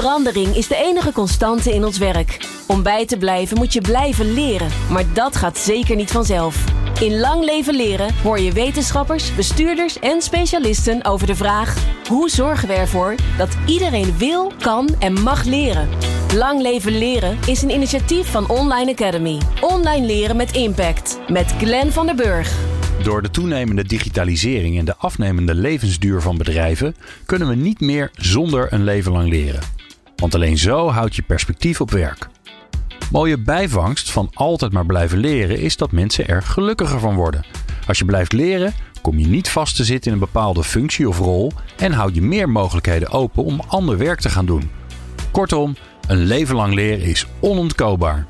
Verandering is de enige constante in ons werk. Om bij te blijven moet je blijven leren, maar dat gaat zeker niet vanzelf. In Lang Leven Leren hoor je wetenschappers, bestuurders en specialisten over de vraag: hoe zorgen we ervoor dat iedereen wil, kan en mag leren? Lang Leven Leren is een initiatief van Online Academy. Online leren met impact. Met Glenn van der Burg. Door de toenemende digitalisering en de afnemende levensduur van bedrijven kunnen we niet meer zonder een leven lang leren. Want alleen zo houd je perspectief op werk. Mooie bijvangst van altijd maar blijven leren is dat mensen er gelukkiger van worden. Als je blijft leren, kom je niet vast te zitten in een bepaalde functie of rol en houd je meer mogelijkheden open om ander werk te gaan doen. Kortom, een leven lang leren is onontkoopbaar.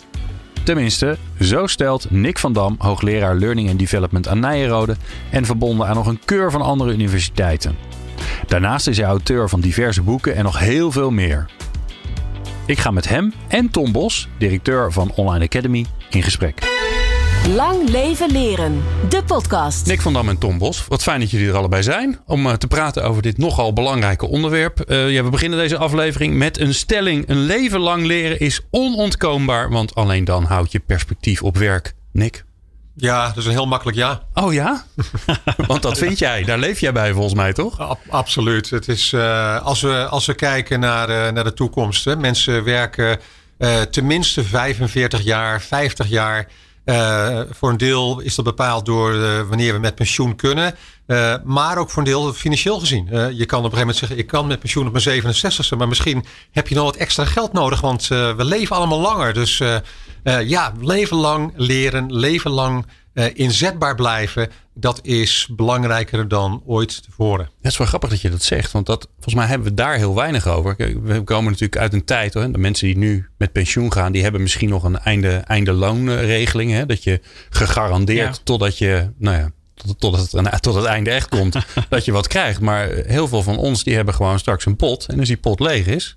Tenminste, zo stelt Nick van Dam, hoogleraar Learning and Development aan Nijenrode en verbonden aan nog een keur van andere universiteiten. Daarnaast is hij auteur van diverse boeken en nog heel veel meer. Ik ga met hem en Tom Bos, directeur van Online Academy, in gesprek. Lang leven leren. De podcast. Nick van Dam en Tom Bos, wat fijn dat jullie er allebei zijn om eh, te praten over dit nogal belangrijke onderwerp. Uh, ja, we beginnen deze aflevering met een stelling. Een leven lang leren is onontkoombaar, want alleen dan houd je perspectief op werk. Nick? Ja, dat is een heel makkelijk ja. Oh ja? Want dat vind jij. Daar leef jij bij volgens mij, toch? absoluut. Het is, uh, als, we, als we kijken naar, uh, naar de toekomst. Hè, mensen werken uh, tenminste 45 jaar, 50 jaar. Voor een deel is dat bepaald door wanneer we met pensioen kunnen. maar ook voor een deel financieel gezien. je kan op een gegeven moment zeggen, ik kan met pensioen op mijn 67ste. Maar misschien heb je nog wat extra geld nodig. Want we leven allemaal langer. Dus uh, ja, leven lang leren, leven lang uh, inzetbaar blijven. Dat is belangrijker dan ooit tevoren. Het is wel grappig dat je dat zegt. Want dat, volgens mij hebben we daar heel weinig over. We komen natuurlijk uit een tijd. Hoor, de mensen die nu met pensioen gaan. Die hebben misschien nog een einde, einde loonregeling. Hè, dat je gegarandeerd ja. totdat je... Nou ja, tot, tot, het, tot het einde echt komt. dat je wat krijgt. Maar heel veel van ons die hebben gewoon straks een pot. En als die pot leeg is,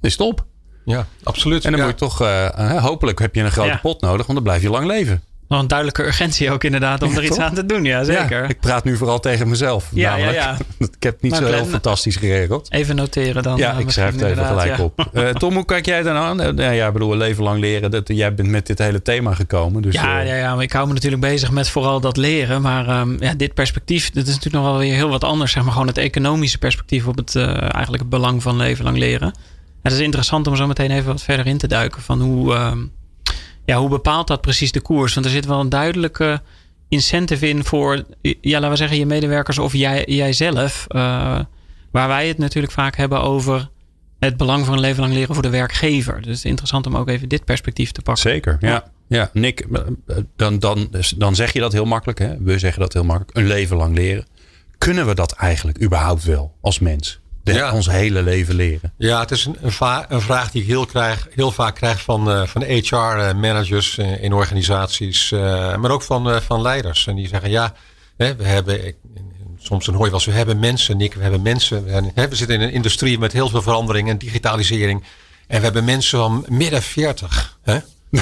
is het op. Ja, absoluut. En dan ja. moet je toch, uh, hopelijk heb je een grote ja. pot nodig, want dan blijf je lang leven. Nog een duidelijke urgentie ook inderdaad om er iets aan te doen. Ja, zeker. ik praat nu vooral tegen mezelf. Ja, namelijk. ja. Ik heb het niet Nou, zo heel fantastisch geregeld. Even noteren dan. Ja, uh, ik schrijf het even gelijk op. Uh, Tom, hoe kijk jij nou aan? Uh, ja, ik bedoel, leven lang leren. Dat, jij bent met dit hele thema gekomen. Dus, Ja, ja, ja, maar ik hou me natuurlijk bezig met vooral dat leren. Maar ehm, ja, dit perspectief, dit is natuurlijk nog wel weer heel wat anders. Zeg maar gewoon het economische perspectief op het, eh, eigenlijk het belang van leven lang leren. Het is interessant om zo meteen even wat verder in te duiken. Van hoe, ehm, ja, hoe bepaalt dat precies de koers? Want er zit wel een duidelijke incentive in voor, ja, laten we zeggen, je medewerkers of jij, jijzelf. eh waar wij het natuurlijk vaak hebben over het belang van een leven lang leren voor de werkgever. Dus het is interessant om ook even dit perspectief te pakken. Zeker, ja. ja. Nick, dan, dan, dan zeg je dat heel makkelijk. Hè? We zeggen dat heel makkelijk. Een leven lang leren. Kunnen we dat eigenlijk überhaupt wel als mens? De, Ja. Ons hele leven leren. Ja, het is een, een, va- een vraag die ik heel, krijg, heel vaak krijg van, eh, van HR-managers eh, in organisaties, eh, maar ook van, eh, van leiders. En die zeggen, ja, hè, we hebben, ik- soms dan hoor je wel we hebben mensen, Nick, we hebben mensen. We, hebben- hè, we zitten in een industrie met heel veel verandering en digitalisering. En we hebben mensen van midden 40. Hè?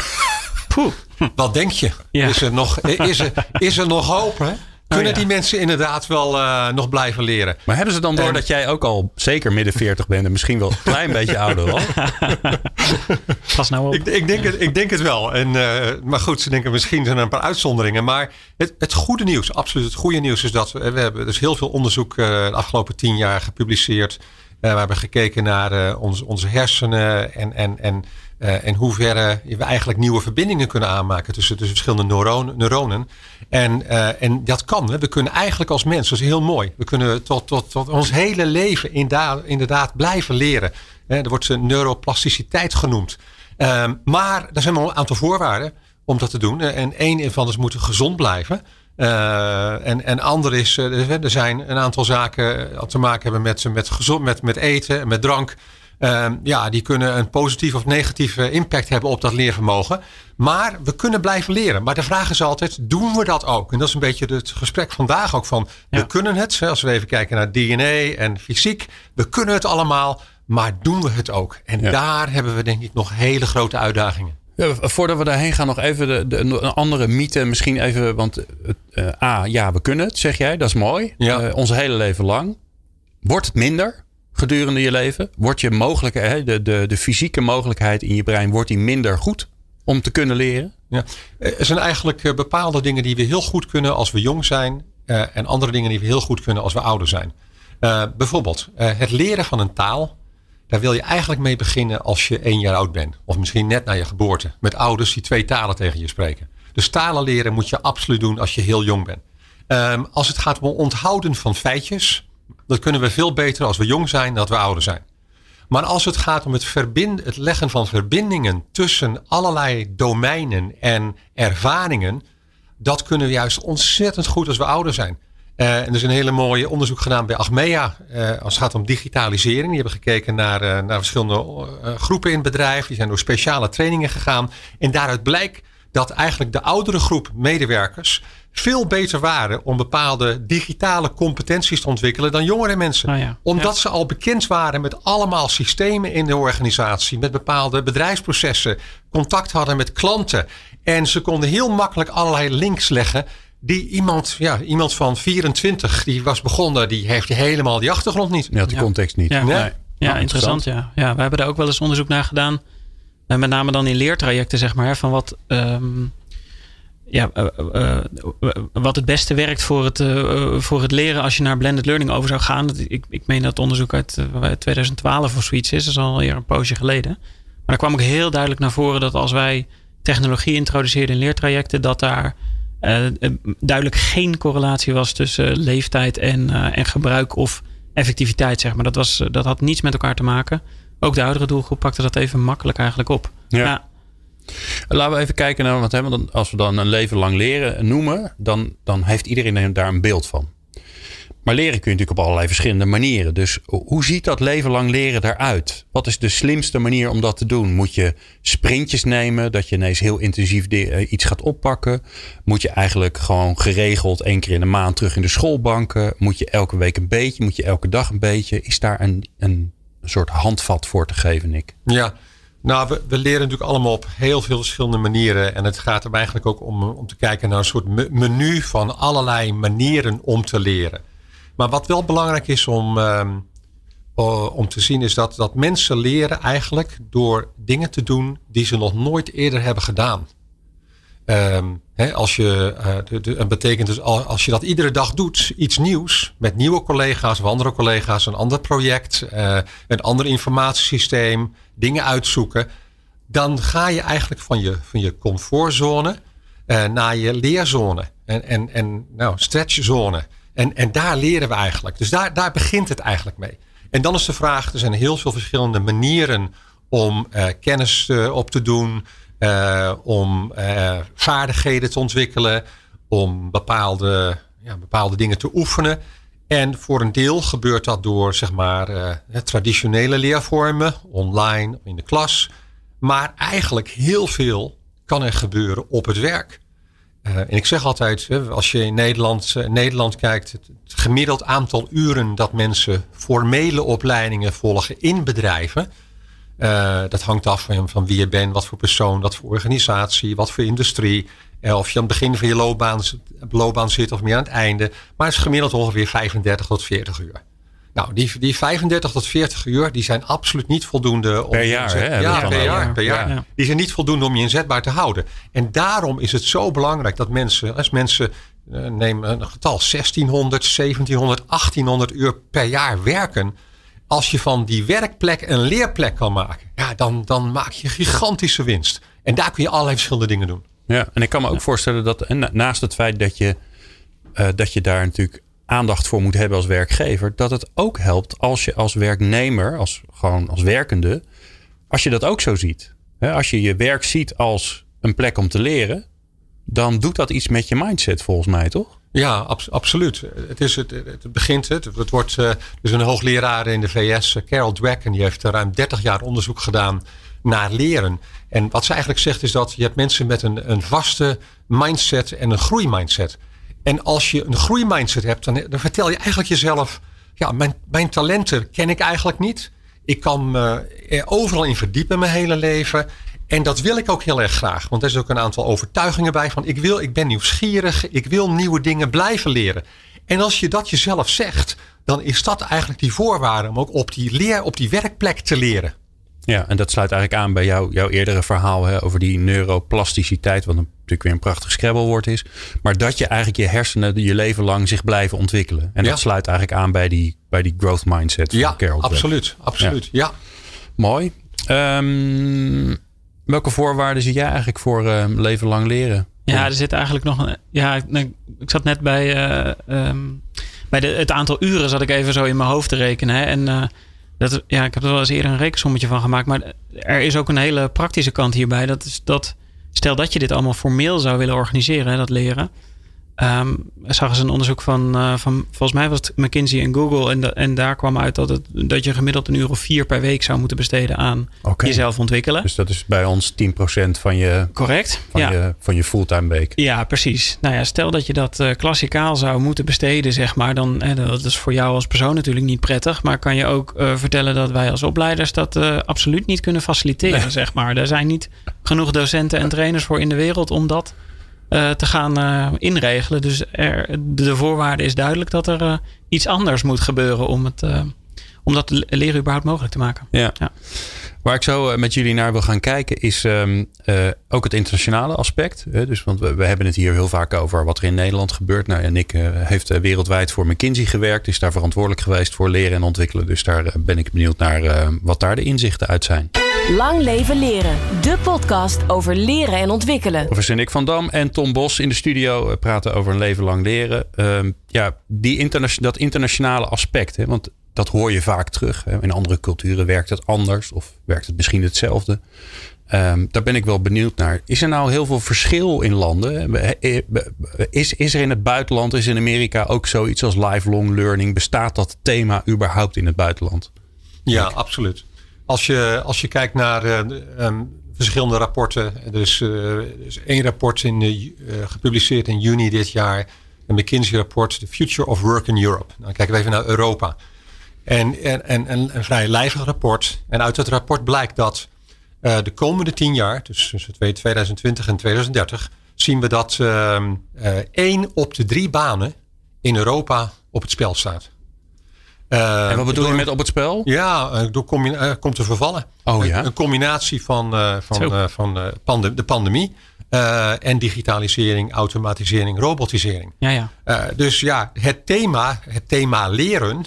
Poeh. Wat denk je? Ja. Is, er nog, is, er, is er nog hoop? Hè? Kunnen ja. die mensen inderdaad wel eh, nog blijven leren? Maar hebben ze dan door En- dat jij ook al zeker midden 40 bent en misschien wel een klein beetje ouder al? Pas nou op. Ik, ik, denk het, ik denk het wel. En, eh, maar goed, ze denken misschien zijn er een paar uitzonderingen. Maar het, het goede nieuws, absoluut het goede nieuws is dat we, we hebben dus heel veel onderzoek eh, de afgelopen tien jaar gepubliceerd. Eh, we hebben gekeken naar eh, onze, onze hersenen en, en, en eh, in hoeverre we eigenlijk nieuwe verbindingen kunnen aanmaken tussen, tussen verschillende neuronen. neuronen. En, en dat kan. Hè. We kunnen eigenlijk als mens, dat is heel mooi. We kunnen tot, tot, tot ons hele leven inderdaad, inderdaad blijven leren. Er wordt neuroplasticiteit genoemd. Ehm, maar er zijn wel een aantal voorwaarden om dat te doen. En één ervan is moeten gezond blijven. Eh, en, en ander is, eh, er zijn een aantal zaken die te maken hebben met, met, gezond, met, met eten en met drank. Ehm, ja, die kunnen een positieve of negatieve impact hebben op dat leervermogen. Maar we kunnen blijven leren. Maar de vraag is altijd, doen we dat ook? En dat is een beetje het gesprek vandaag ook van, Ja. we kunnen het. Als we even kijken naar DNA en fysiek. We kunnen het allemaal, maar doen we het ook? En Ja. daar hebben we denk ik nog hele grote uitdagingen. Ja, voordat we daarheen gaan, nog even de, de, een andere mythe. Misschien even, want eh, A, ja, we kunnen het, zeg jij. Dat is mooi. Ja. Eh, ons hele leven lang. Wordt het minder? gedurende je leven? Wordt je mogelijkheid, de, de, de fysieke mogelijkheid in je brein, wordt die minder goed om te kunnen leren? Ja. Er zijn eigenlijk eh, bepaalde dingen die we heel goed kunnen als we jong zijn. Uh, en andere dingen die we heel goed kunnen als we ouder zijn. Bijvoorbeeld het leren van een taal. Daar wil je eigenlijk mee beginnen als je één jaar oud bent. Of misschien net na je geboorte. Met ouders die twee talen tegen je spreken. Dus talen leren moet je absoluut doen als je heel jong bent. Um, als het gaat om onthouden van feitjes. Dat kunnen we veel beter als we jong zijn dan dat we ouder zijn. Maar als het gaat om het, het leggen van verbindingen tussen allerlei domeinen en ervaringen. Dat kunnen we juist ontzettend goed als we ouder zijn. Uh, en er is een hele mooie onderzoek gedaan bij Achmea. Uh, als het gaat om digitalisering. Die hebben gekeken naar, uh, naar verschillende groepen in het bedrijf. Die zijn door speciale trainingen gegaan. En daaruit blijkt dat eigenlijk de oudere groep medewerkers veel beter waren om bepaalde digitale competenties te ontwikkelen dan jongere mensen. Oh ja. Omdat ja. ze al bekend waren met allemaal systemen in de organisatie, met bepaalde bedrijfsprocessen, contact hadden met klanten. En ze konden heel makkelijk allerlei links leggen. Die iemand, ja, iemand van 24, die was begonnen, die heeft helemaal die achtergrond niet. Ja, de context niet. Ja, Nee. ja, Nou, interessant. Ja. ja, we hebben daar ook wel eens onderzoek naar gedaan. En met name dan in leertrajecten, zeg maar. Van wat, ehm, ja, eh, eh, eh, wat het beste werkt voor het, eh, voor het leren als je naar blended learning over zou gaan. Dat- Ik, ik meen dat het onderzoek uit eh, 2012 of zoiets is. Dat is alweer een poosje geleden. Maar daar kwam ook heel duidelijk naar voren dat als wij technologie introduceerden in leertrajecten, dat daar duidelijk geen correlatie was tussen leeftijd en, eh, en gebruik of effectiviteit. Zeg maar. dat, was, dat had niets met elkaar te maken. Ook de oudere doelgroep pakte dat even makkelijk eigenlijk op. Ja. Laten we even kijken naar, want, hè, als we dan een leven lang leren noemen, dan, dan heeft iedereen daar een beeld van. Maar leren kun je natuurlijk op allerlei verschillende manieren. Dus hoe ziet dat leven lang leren eruit? Wat is de slimste manier om dat te doen? Moet je sprintjes nemen, dat je ineens heel intensief eh, iets gaat oppakken? Moet je eigenlijk gewoon geregeld één keer in de maand terug in de schoolbanken? Moet je elke week een beetje? Moet je elke dag een beetje? Is daar een, een soort handvat voor te geven, Nick? Ja, nou, we, we leren natuurlijk allemaal op heel veel verschillende manieren. En het gaat er eigenlijk ook om, om te kijken naar een soort me- menu van allerlei manieren om te leren. Maar wat wel belangrijk is om, ehm, o- om te zien, is dat, dat mensen leren eigenlijk door dingen te doen die ze nog nooit eerder hebben gedaan. Hè, als je, eh, en betekent dus al- als je dat iedere dag doet, iets nieuws, met nieuwe collega's of andere collega's, een ander project, eh, een ander informatiesysteem, dingen uitzoeken, dan ga je eigenlijk van je, van je comfortzone eh, naar je leerzone en, en, en nou, stretchzone. En, en daar leren we eigenlijk. Dus daar, daar begint het eigenlijk mee. En dan is de vraag, er zijn heel veel verschillende manieren om eh, kennis eh, op te doen, eh, om vaardigheden te ontwikkelen, om bepaalde, ja, bepaalde dingen te oefenen. En voor een deel gebeurt dat door zeg maar, traditionele leervormen, online, in de klas. Maar eigenlijk heel veel kan er gebeuren op het werk. Uh, en ik zeg altijd, als je in Nederland, uh, Nederland kijkt, het, gemiddeld aantal uren dat mensen formele opleidingen volgen in bedrijven. Uh, dat hangt af van, van, wie je bent, wat voor persoon, wat voor organisatie, wat voor industrie. of je aan het begin van je loopbaan, loopbaan zit of meer aan het einde. Maar het is gemiddeld ongeveer 35 tot 40 uur. Nou, die, die 35 tot 40 uur, die zijn absoluut niet voldoende. Om per jaar, hè? Ja, per jaar, per jaar. Ja. Die zijn niet voldoende om je inzetbaar te houden. En daarom is het zo belangrijk dat mensen, als mensen, uh, neem een getal, 1600, 1700, 1800 uur per jaar werken. Als je van die werkplek een leerplek kan maken, ja, dan, dan maak je gigantische winst. En daar kun je allerlei verschillende dingen doen. Ja, en ik kan me ook voorstellen dat en naast het feit dat je, uh, dat je daar natuurlijk aandacht voor moet hebben als werkgever, dat het ook helpt als je als werknemer, als gewoon als werkende, als je dat ook zo ziet. Als je je werk ziet als een plek om te leren, dan doet dat iets met je mindset volgens mij, toch? Ja, ab absoluut. Het, is het, het begint, het, het wordt, dus een hoogleraar in de VS, uh, Carol Dweck, en die heeft ruim 30 jaar onderzoek gedaan naar leren. En wat ze eigenlijk zegt is dat je hebt mensen met een, een vaste mindset en een groeimindset. En als je een groeimindset hebt, dan, dan vertel je eigenlijk jezelf: ja, mijn, mijn talenten ken ik eigenlijk niet. Ik kan me er overal in verdiepen mijn hele leven. En dat wil ik ook heel erg graag. Want er is ook een aantal overtuigingen bij van ik wil, ik ben nieuwsgierig, ik wil nieuwe dingen blijven leren. En als je dat jezelf zegt, dan is dat eigenlijk die voorwaarde om ook op die, leer, op die werkplek te leren. Ja, en dat sluit eigenlijk aan bij jou, jouw eerdere verhaal hè, over die neuroplasticiteit, wat natuurlijk weer een prachtig scrabblewoord is. Maar dat je eigenlijk je hersenen je leven lang zich blijven ontwikkelen. En dat sluit eigenlijk aan bij die, bij die growth mindset van ja, Carol. Absoluut, absoluut. Ja. Mooi. Um, welke voorwaarden zie jij eigenlijk voor uh, leven lang leren? Ja, er zit eigenlijk nog een. Ja, ik zat net bij. Uh, um, bij de, het aantal uren zat ik even zo in mijn hoofd te rekenen. Hè, en uh, dat, ja, ik heb er wel eens eerder een rekensommetje van gemaakt. Maar er is ook een hele praktische kant hierbij. Dat is dat. Stel dat je dit allemaal formeel zou willen organiseren, dat leren. Um, zagen ze een onderzoek van, uh, van, volgens mij was het McKinsey en Google. En, de, en daar kwam uit dat, het, dat je gemiddeld een uur of vier per week zou moeten besteden aan okay. jezelf ontwikkelen. Dus dat is bij ons 10% van je, Correct, van ja. je, van je fulltime week. Ja, precies. Nou ja, stel dat je dat uh, klassikaal zou moeten besteden, zeg maar. Dan, eh, dat is voor jou als persoon natuurlijk niet prettig. Maar kan je ook uh, vertellen dat wij als opleiders dat absoluut niet kunnen faciliteren, nee. zeg maar. Er zijn niet genoeg docenten en trainers voor in de wereld om dat uh, te gaan uh, inregelen. Dus er, de voorwaarde is duidelijk dat er uh, iets anders moet gebeuren om, het, om dat leren überhaupt mogelijk te maken. Ja. ja. Waar ik zo met jullie naar wil gaan kijken is um, ook het internationale aspect. dus, want we, we, hebben het hier heel vaak over wat er in Nederland gebeurt. Nou, en Nick heeft wereldwijd voor McKinsey gewerkt. Is daar verantwoordelijk geweest voor leren en ontwikkelen. Dus daar ben ik benieuwd naar wat daar de inzichten uit zijn. Lang leven leren. De podcast over leren en ontwikkelen. Professor Nick van Dam en Tom Bos in de studio praten over een leven lang leren. Um, ja, die interna dat internationale aspect. Hè, want dat hoor je vaak terug. In andere culturen werkt het anders of werkt het misschien hetzelfde. Um, daar ben ik wel benieuwd naar. Is er nou heel veel verschil in landen? Is, is er in het buitenland, is in Amerika ook zoiets als lifelong learning? Bestaat dat thema überhaupt in het buitenland? Ja, absoluut. Als je, als je kijkt naar uh, um, verschillende rapporten. Dus, uh, dus één rapport in, gepubliceerd in juni dit jaar. Een McKinsey-rapport, The Future of Work in Europe. Dan kijken we even naar Europa. En, en, en, en een vrij lijvig rapport. En uit het rapport blijkt dat de komende tien jaar, dus tussen 2020 en 2030, zien we dat één op de drie banen in Europa op het spel staat. Uh, en wat bedoel door, je met op het spel? Ja, door uh, komt te vervallen. Oh, ja? Een, een combinatie van, uh, van, van de pandemie en digitalisering, automatisering, robotisering. Ja, ja. dus ja, het thema, het thema leren,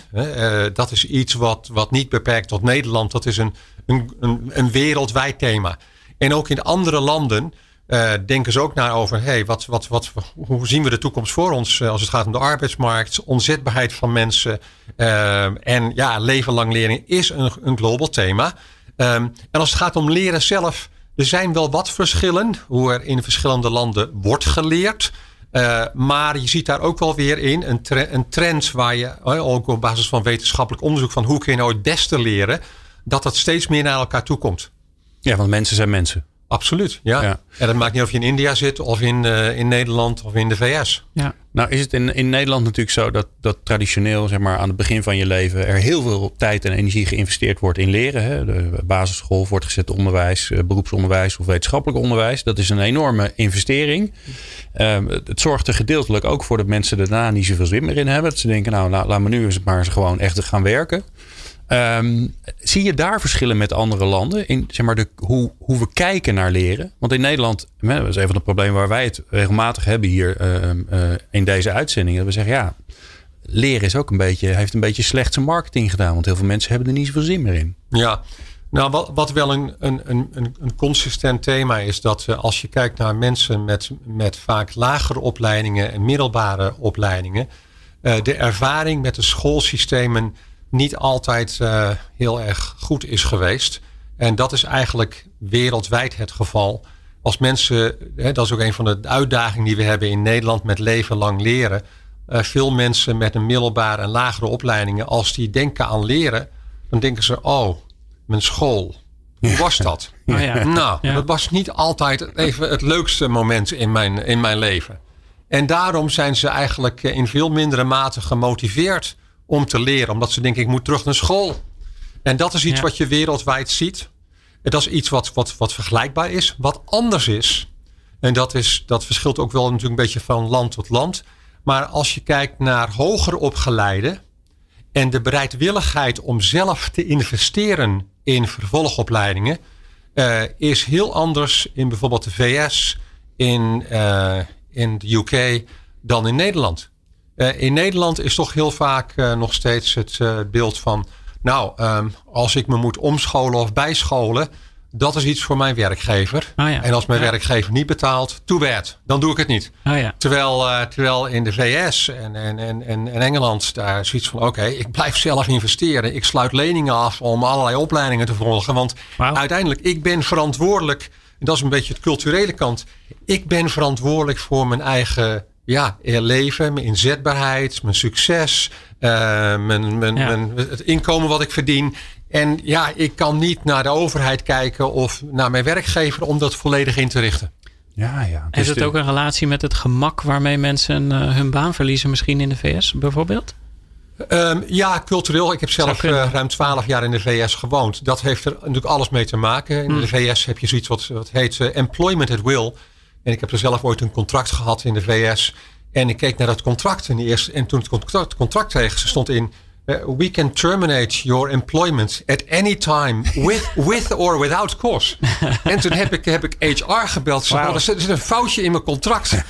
dat is iets wat, wat niet beperkt tot Nederland. Dat is een, een, een, een wereldwijd thema. En ook in andere landen denken ze ook naar over hey, wat, wat, wat, hoe zien we de toekomst voor ons als het gaat om de arbeidsmarkt, onzetbaarheid van mensen. En ja, leven lang leren is een, een global thema. Um, en als het gaat om leren zelf, er zijn wel wat verschillen hoe er in verschillende landen wordt geleerd. maar je ziet daar ook wel weer in een, een trend waar je ook op basis van wetenschappelijk onderzoek van hoe kun je nou het beste leren, dat dat steeds meer naar elkaar toe komt. Ja, want mensen zijn mensen. Absoluut, ja. ja. En dat maakt niet of je in India zit of in, uh, in Nederland of in de VS. Ja. Nou is het in, in Nederland natuurlijk zo dat, dat traditioneel zeg maar, aan het begin van je leven er heel veel tijd en energie geïnvesteerd wordt in leren. Hè? De basisschool, voortgezet onderwijs, beroepsonderwijs of wetenschappelijk onderwijs. Dat is een enorme investering. Um, het zorgt er gedeeltelijk ook voor dat mensen daarna niet zoveel zin meer in hebben. Dat ze denken, nou laat me nu eens maar gewoon echt gaan werken. Um, zie je daar verschillen met andere landen in zeg maar, de, hoe, hoe we kijken naar leren? Want in Nederland, dat is een van de problemen waar wij het regelmatig hebben hier uh, uh, in deze uitzending. Dat we zeggen, ja, leren is ook een beetje, heeft een beetje slechte marketing gedaan. Want heel veel mensen hebben er niet zoveel zin meer in. Ja, nou wat, wat wel een, een, een, een consistent thema is dat uh, als je kijkt naar mensen met, met vaak lagere opleidingen en middelbare opleidingen. de ervaring met de schoolsystemen niet altijd uh, heel erg goed is geweest. En dat is eigenlijk wereldwijd het geval. Als mensen, hè, dat is ook een van de uitdagingen die we hebben in Nederland met leven lang leren. Uh, veel mensen met een middelbare en lagere opleidingen, als die denken aan leren, dan denken ze: Oh, mijn school. Hoe was dat? Oh ja. Nou, ja. dat was niet altijd even het leukste moment in mijn, in mijn leven. En daarom zijn ze eigenlijk in veel mindere mate gemotiveerd om te leren. Omdat ze denken, ik moet terug naar school. En dat is iets ja. wat je wereldwijd ziet. En dat is iets wat, wat, wat vergelijkbaar is. Wat anders is. En dat, is, dat verschilt ook wel natuurlijk een beetje van land tot land. Maar als je kijkt naar hoger opgeleiden en de bereidwilligheid om zelf te investeren in vervolgopleidingen, uh, is heel anders in bijvoorbeeld de VS, in, uh, in de UK dan in Nederland. Uh, in Nederland is toch heel vaak nog steeds het beeld van, nou, um, als ik me moet omscholen of bijscholen, dat is iets voor mijn werkgever. Ja. En als mijn werkgever niet betaalt, too bad. Dan doe ik het niet. Oh ja. terwijl, uh, terwijl in de VS en, en, en, en Engeland daar zoiets van... oké, ik blijf zelf investeren. Ik sluit leningen af om allerlei opleidingen te volgen. Want uiteindelijk, ik ben verantwoordelijk... en dat is een beetje het culturele kant. Ik ben verantwoordelijk voor mijn eigen ja, leven, mijn inzetbaarheid, mijn succes, uh, mijn, mijn, Ja. mijn, het inkomen wat ik verdien. En ja, ik kan niet naar de overheid kijken of naar mijn werkgever om dat volledig in te richten. Ja, ja. Heeft het de- ook een relatie met het gemak waarmee mensen eh, hun baan verliezen, misschien in de VS bijvoorbeeld? Um, ja, cultureel. Ik heb zelf uh, ruim twaalf jaar in de VS gewoond. Dat heeft er natuurlijk alles mee te maken. In Hmm. de VS heb je zoiets wat, wat heet uh, employment at will. En ik heb er zelf ooit een contract gehad in de VS. En ik keek naar dat contract. En, eerst, en toen het contract, contract kreeg, stond in... uh, we can terminate your employment at any time with, with or without cause. en toen heb ik, heb ik HR gebeld. Ze zei, Wauw. "Oh, er zit er zit een foutje in mijn contract.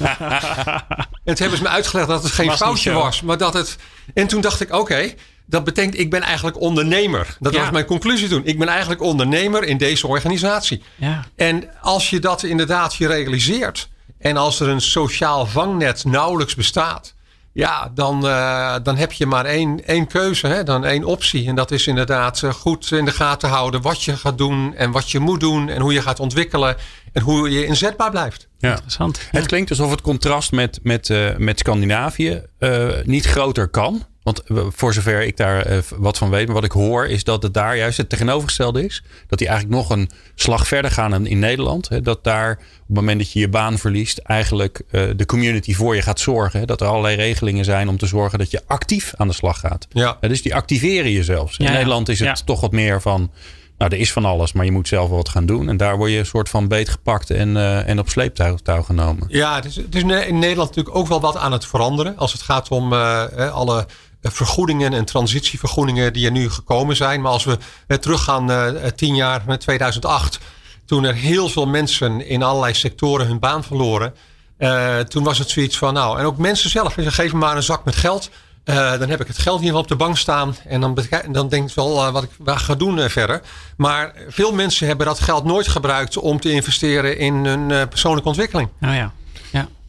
En toen hebben ze me uitgelegd dat het geen Was foutje was. Maar dat het. En toen dacht ik, oké, dat betekent ik ben eigenlijk ondernemer. Dat Ja. was mijn conclusie toen. Ik ben eigenlijk ondernemer in deze organisatie. Ja. En als je dat inderdaad je realiseert. En als er een sociaal vangnet nauwelijks bestaat. Ja, dan, eh, dan heb je maar één, één keuze, hè? dan één optie. En dat is inderdaad eh, goed in de gaten houden wat je gaat doen en wat je moet doen en hoe je gaat ontwikkelen en hoe je inzetbaar blijft. Ja. Interessant. Het klinkt alsof het contrast met, met, eh, met Scandinavië eh, niet groter kan. Want voor zover ik daar eh, wat van weet, maar wat ik hoor, is dat het daar juist het tegenovergestelde is. Dat die eigenlijk nog een slag verder gaan dan in Nederland. Hè. Dat daar op het moment dat je je baan verliest, eigenlijk eh, de community voor je gaat zorgen. Hè. Dat er allerlei regelingen zijn om te zorgen dat je actief aan de slag gaat. Ja. Dus die activeren je zelfs. In Ja. Nederland is het Ja. toch wat meer van. Nou, er is van alles, maar je moet zelf wel wat gaan doen. En daar word je een soort van beetgepakt en, eh, en op sleeptouw touw genomen. Ja, het is, het is in Nederland natuurlijk ook wel wat aan het veranderen. Als het gaat om alle vergoedingen en transitievergoedingen die er nu gekomen zijn. Maar als we eh, teruggaan eh, tien jaar naar 2008, toen er heel veel mensen in allerlei sectoren hun baan verloren. eh, toen was het zoiets van, nou, en ook mensen zelf, ze geven maar een zak met geld. Eh, dan heb ik het geld hier op de bank staan. En dan, dan denk ik wel eh, wat ik ga doen eh, verder. Maar veel mensen hebben dat geld nooit gebruikt om te investeren in hun eh, persoonlijke ontwikkeling. Nou ja.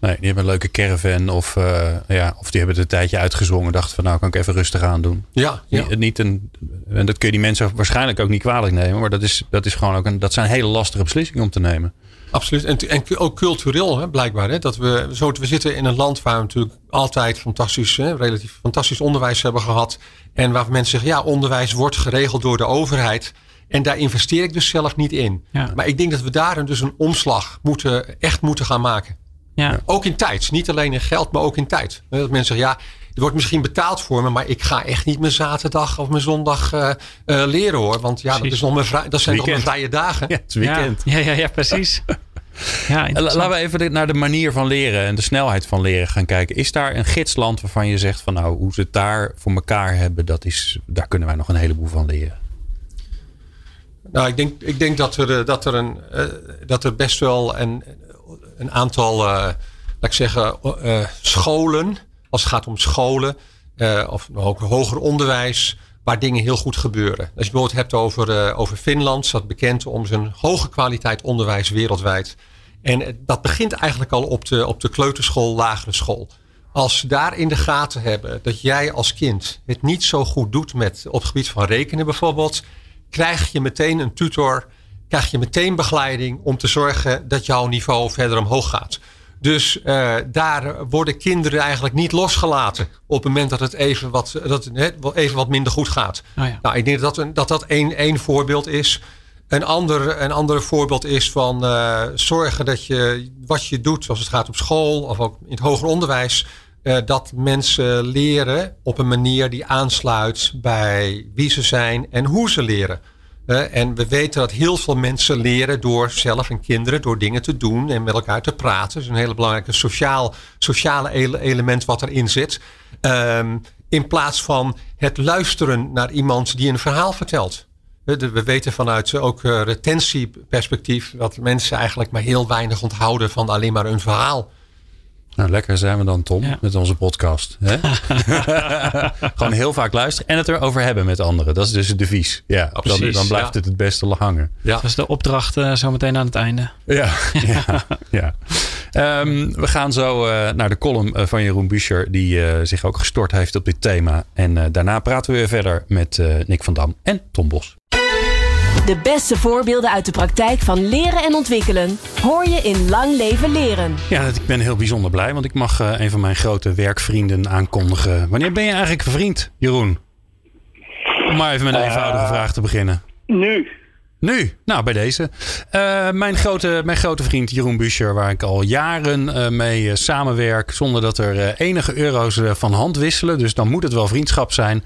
Nee, die hebben een leuke caravan of, eh, ja, of die hebben het een tijdje uitgezongen. Dachten van nou kan ik even rustig aan doen. Ja, ja. Niet, niet een, en dat kun je die mensen waarschijnlijk ook niet kwalijk nemen. Maar dat, is, dat, is gewoon ook een, dat zijn hele lastige beslissingen om te nemen. Absoluut. En, en ook cultureel, hè, blijkbaar. Hè, dat we, zo, we zitten in een land waar we natuurlijk altijd fantastisch, hè, relatief fantastisch onderwijs hebben gehad. En waar mensen zeggen, ja, onderwijs wordt geregeld door de overheid. En daar investeer ik dus zelf niet in. Ja. Maar ik denk dat we daar dus een omslag moeten, echt moeten gaan maken. Ja. Ook in tijd. Niet alleen in geld, maar ook in tijd. Dat mensen zeggen, ja, er wordt misschien betaald voor me, maar ik ga echt niet mijn zaterdag of mijn zondag eh, eh, leren hoor. Want ja, dat, is nog mijn vrij, dat zijn nog mijn Weekend. vrije dagen. Ja, het is weekend. Ja, ja, ja, ja, precies. Ja. Laten we even naar de manier van leren en de snelheid van leren gaan kijken. Is daar een gidsland waarvan je zegt van nou, hoe ze het daar voor elkaar hebben, dat is, daar kunnen wij nog een heleboel van leren. Nou, ik denk, ik denk dat, er, eh, dat, er een, eh, dat er best wel een, een aantal, eh, laat ik zeggen, eh, scholen, als het gaat om scholen, eh, of ook hoger onderwijs, waar dingen heel goed gebeuren. Als je bijvoorbeeld hebt over, over Finland, staat bekend om zijn hoge kwaliteit onderwijs wereldwijd. En dat begint eigenlijk al op de, op de kleuterschool, lagere school. Als ze daar in de gaten hebben dat jij als kind het niet zo goed doet met, op het gebied van rekenen bijvoorbeeld, krijg je meteen een tutor, krijg je meteen begeleiding om te zorgen dat jouw niveau verder omhoog gaat. Dus eh, daar worden kinderen eigenlijk niet losgelaten op het moment dat het even wat, dat het even wat minder goed gaat. Oh ja. Nou, ik denk dat dat, dat, dat één, één voorbeeld is. Een ander, een ander voorbeeld is van eh, zorgen dat je wat je doet als het gaat op school of ook in het hoger onderwijs. eh, dat mensen leren op een manier die aansluit bij wie ze zijn en hoe ze leren. En we weten dat heel veel mensen leren door zelf en kinderen, door dingen te doen en met elkaar te praten. Dat is een hele belangrijke sociaal, sociale element wat erin zit. Um, in plaats van het luisteren naar iemand die een verhaal vertelt. We weten vanuit ook eh, retentieperspectief dat mensen eigenlijk maar heel weinig onthouden van alleen maar een verhaal. Nou, lekker zijn we dan, Tom, met onze podcast. Hè? Gewoon heel vaak luisteren en het erover hebben met anderen. Dat is dus het devies. Ja, dan, dan, blijft het het beste hangen. Ja. Dat is de opdracht uh, zometeen aan het einde. Ja, ja, ja. Ehm, we gaan zo uh, naar de column eh, van Jeroen Buescher, die zich ook gestort heeft op dit thema. En daarna praten we weer verder met Nick van Dam en Tom Bos. De beste voorbeelden uit de praktijk van leren en ontwikkelen hoor je in Lang Leven Leren. Ja, ik ben heel bijzonder blij, want ik mag uh, een van mijn grote werkvrienden aankondigen. Wanneer ben je eigenlijk vriend, Jeroen? Om maar even met een uh, eenvoudige vraag te beginnen. Nu. Nu, nou bij deze. Uh, mijn, grote, mijn grote vriend Jeroen Buscher, waar ik al jaren uh, mee uh, samenwerk, zonder dat er enige euro's van hand wisselen. Dus dan moet het wel vriendschap zijn.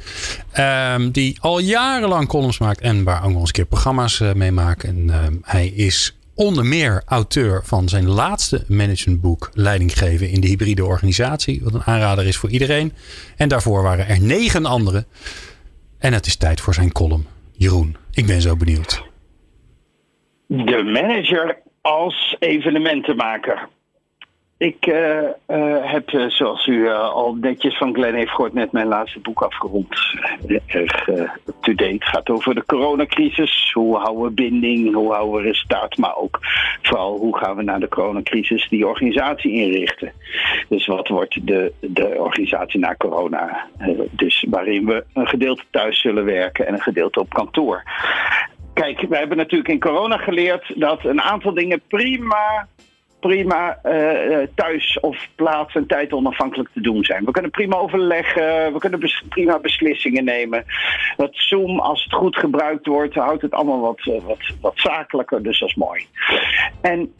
Ehm, die al jarenlang columns maakt en waar ook nog eens een keer programma's mee maakt. En ehm, hij is onder meer auteur van zijn laatste managementboek Leiding geven in de hybride organisatie. Wat een aanrader is voor iedereen. En daarvoor waren er negen anderen. En het is tijd voor zijn column. Jeroen, ik ben zo benieuwd de manager als evenementenmaker. Ik uh, uh, heb, uh, zoals u al netjes van Glenn heeft gehoord, net mijn laatste boek afgerond. Erg up-to-date. gaat over de coronacrisis. Hoe houden we binding? Hoe houden we resultaat? Maar ook vooral hoe gaan we naar de coronacrisis die organisatie inrichten? Dus wat wordt de, de organisatie na corona? dus waarin we een gedeelte thuis zullen werken en een gedeelte op kantoor. Kijk, we hebben natuurlijk in corona geleerd dat een aantal dingen prima prima uh, thuis of plaats en tijd onafhankelijk te doen zijn. We kunnen prima overleggen, we kunnen prima beslissingen nemen. Dat Zoom, als het goed gebruikt wordt, houdt het allemaal wat, uh, wat, wat zakelijker, dus dat is mooi. En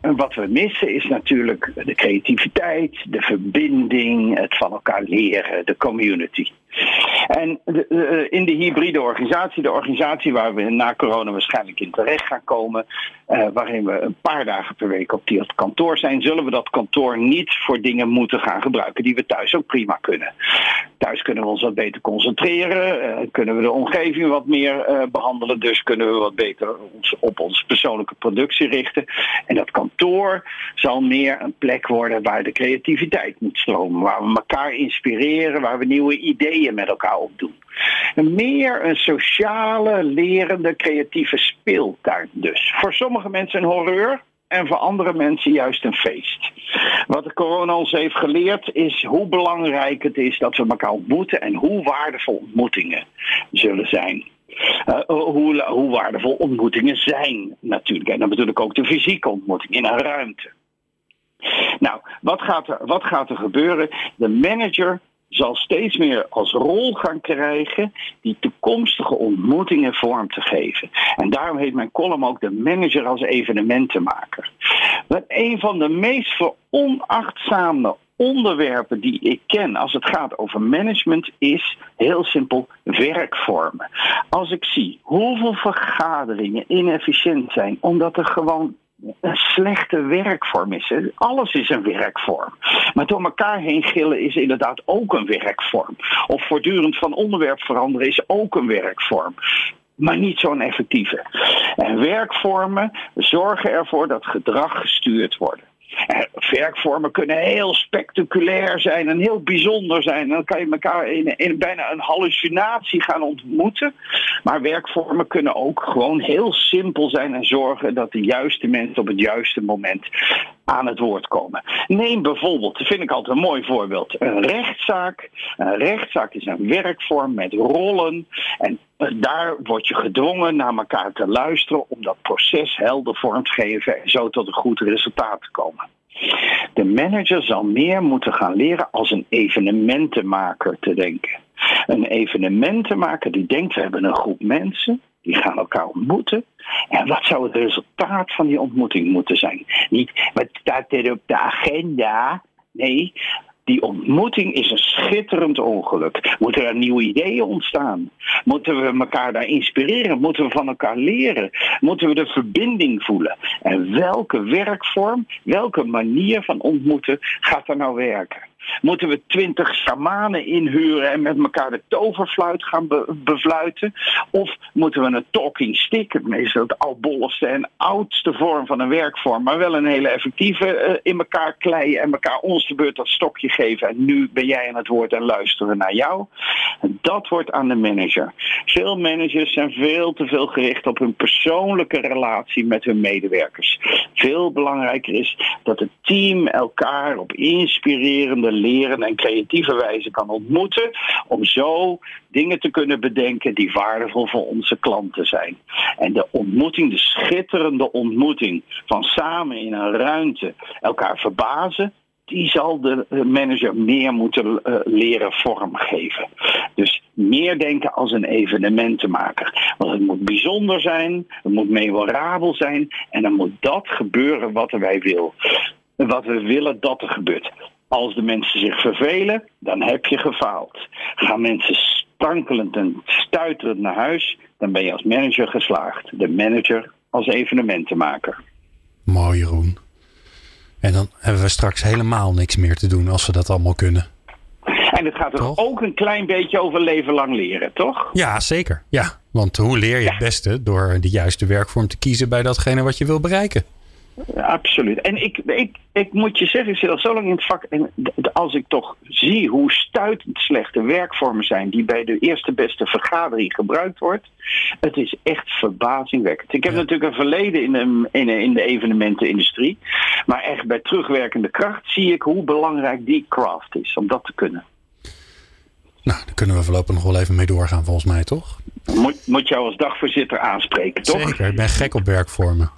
wat we missen is natuurlijk de creativiteit, de verbinding, het van elkaar leren, de community. En in de hybride organisatie, de organisatie waar we na corona waarschijnlijk in terecht gaan komen, uh, waarin we een paar dagen per week op die kantoor zijn, zullen we dat kantoor niet voor dingen moeten gaan gebruiken die we thuis ook prima kunnen. Thuis kunnen we ons wat beter concentreren, uh, kunnen we de omgeving wat meer uh, behandelen, dus kunnen we wat beter ons op onze persoonlijke productie richten. En dat kantoor zal meer een plek worden waar de creativiteit moet stromen, waar we elkaar inspireren, waar we nieuwe met elkaar opdoen. Meer een sociale, lerende, creatieve speeltuin dus. Voor sommige mensen een horreur, en voor andere mensen juist een feest. Wat de corona ons heeft geleerd is hoe belangrijk het is dat we elkaar ontmoeten en hoe waardevol ontmoetingen zullen zijn. Uh, hoe, hoe, waardevol ontmoetingen zijn natuurlijk. En dan bedoel ik ook de fysieke ontmoeting in een ruimte. Nou, wat gaat er, wat gaat er gebeuren? De manager zal steeds meer als rol gaan krijgen die toekomstige ontmoetingen vorm te geven. En daarom heet mijn column ook de manager als evenementenmaker. Maar een van de meest veronachtzame onderwerpen die ik ken als het gaat over management is heel simpel werkvormen. Als ik zie hoeveel vergaderingen inefficiënt zijn omdat er gewoon een slechte werkvorm is. Alles is een werkvorm. Maar door elkaar heen gillen is inderdaad ook een werkvorm. Of voortdurend van onderwerp veranderen is ook een werkvorm maar niet zo'n effectieve. En werkvormen zorgen ervoor dat gedrag gestuurd wordt. Werkvormen kunnen heel spectaculair zijn en heel bijzonder zijn. Dan kan je elkaar in, in, bijna een hallucinatie gaan ontmoeten. Maar werkvormen kunnen ook gewoon heel simpel zijn en zorgen dat de juiste mensen op het juiste moment aan het woord komen. Neem bijvoorbeeld, dat vind ik altijd een mooi voorbeeld, een rechtszaak. Een rechtszaak is een werkvorm met rollen. En daar word je gedwongen naar elkaar te luisteren om dat proces helder vorm te geven en zo tot een goed resultaat te komen. De manager zal meer moeten gaan leren als een evenementenmaker te denken. Een evenementenmaker die denkt, we hebben een groep mensen, die gaan elkaar ontmoeten. En wat zou het resultaat van die ontmoeting moeten zijn? Niet wat staat er op de agenda? Nee, Die ontmoeting is een schitterend ongeluk. Moeten er nieuwe ideeën ontstaan? Moeten we elkaar daar inspireren? Moeten we van elkaar leren? Moeten we de verbinding voelen? En welke werkvorm, welke manier van ontmoeten gaat er nou werken? Moeten we twintig shamanen inhuren en met elkaar de toverfluit gaan befluiten? Of moeten we een talking stick, het meest het albolligste en oudste vorm van een werkvorm, maar wel een hele effectieve, uh, in elkaar kleien en elkaar ons de beurt dat stokje geven. En nu ben jij aan het woord en luisteren naar jou. Dat wordt aan de manager. Veel managers zijn veel te veel gericht op hun persoonlijke relatie met hun medewerkers. Veel belangrijker is dat het team elkaar op inspirerende leren en creatieve wijze kan ontmoeten. Om zo dingen te kunnen bedenken die waardevol voor onze klanten zijn. En de ontmoeting, de schitterende ontmoeting van samen in een ruimte elkaar verbazen, die zal de manager meer moeten uh, leren vormgeven. Dus meer denken als een evenementenmaker. Want het moet bijzonder zijn, het moet memorabel zijn en dan moet dat gebeuren wat wij willen. Wat we willen dat er gebeurt. Als de mensen zich vervelen, dan heb je gefaald. Gaan mensen stankelend en stuiterend naar huis, dan ben je als manager geslaagd. De manager als evenementenmaker. Mooi Jeroen. En dan hebben we straks helemaal niks meer te doen als we dat allemaal kunnen. En het gaat er ook een klein beetje over leven lang leren, toch? Ja, zeker. Ja, want hoe leer je het beste? Door de juiste werkvorm te kiezen bij datgene wat je wil bereiken. Absoluut. En ik, ik, ik moet je zeggen, ik zit al zo lang in het vak. En als ik toch zie hoe stuitend slechte werkvormen zijn die bij de eerste beste vergadering gebruikt wordt. Het is echt verbazingwekkend. Ik heb natuurlijk een verleden in de, in, in de evenementenindustrie. Maar echt bij terugwerkende kracht zie ik hoe belangrijk die craft is om dat te kunnen. Nou, daar kunnen we voorlopig nog wel even mee doorgaan, volgens mij, toch? Moet, moet jou als dagvoorzitter aanspreken, toch? Zeker, ik ben gek op werkvormen.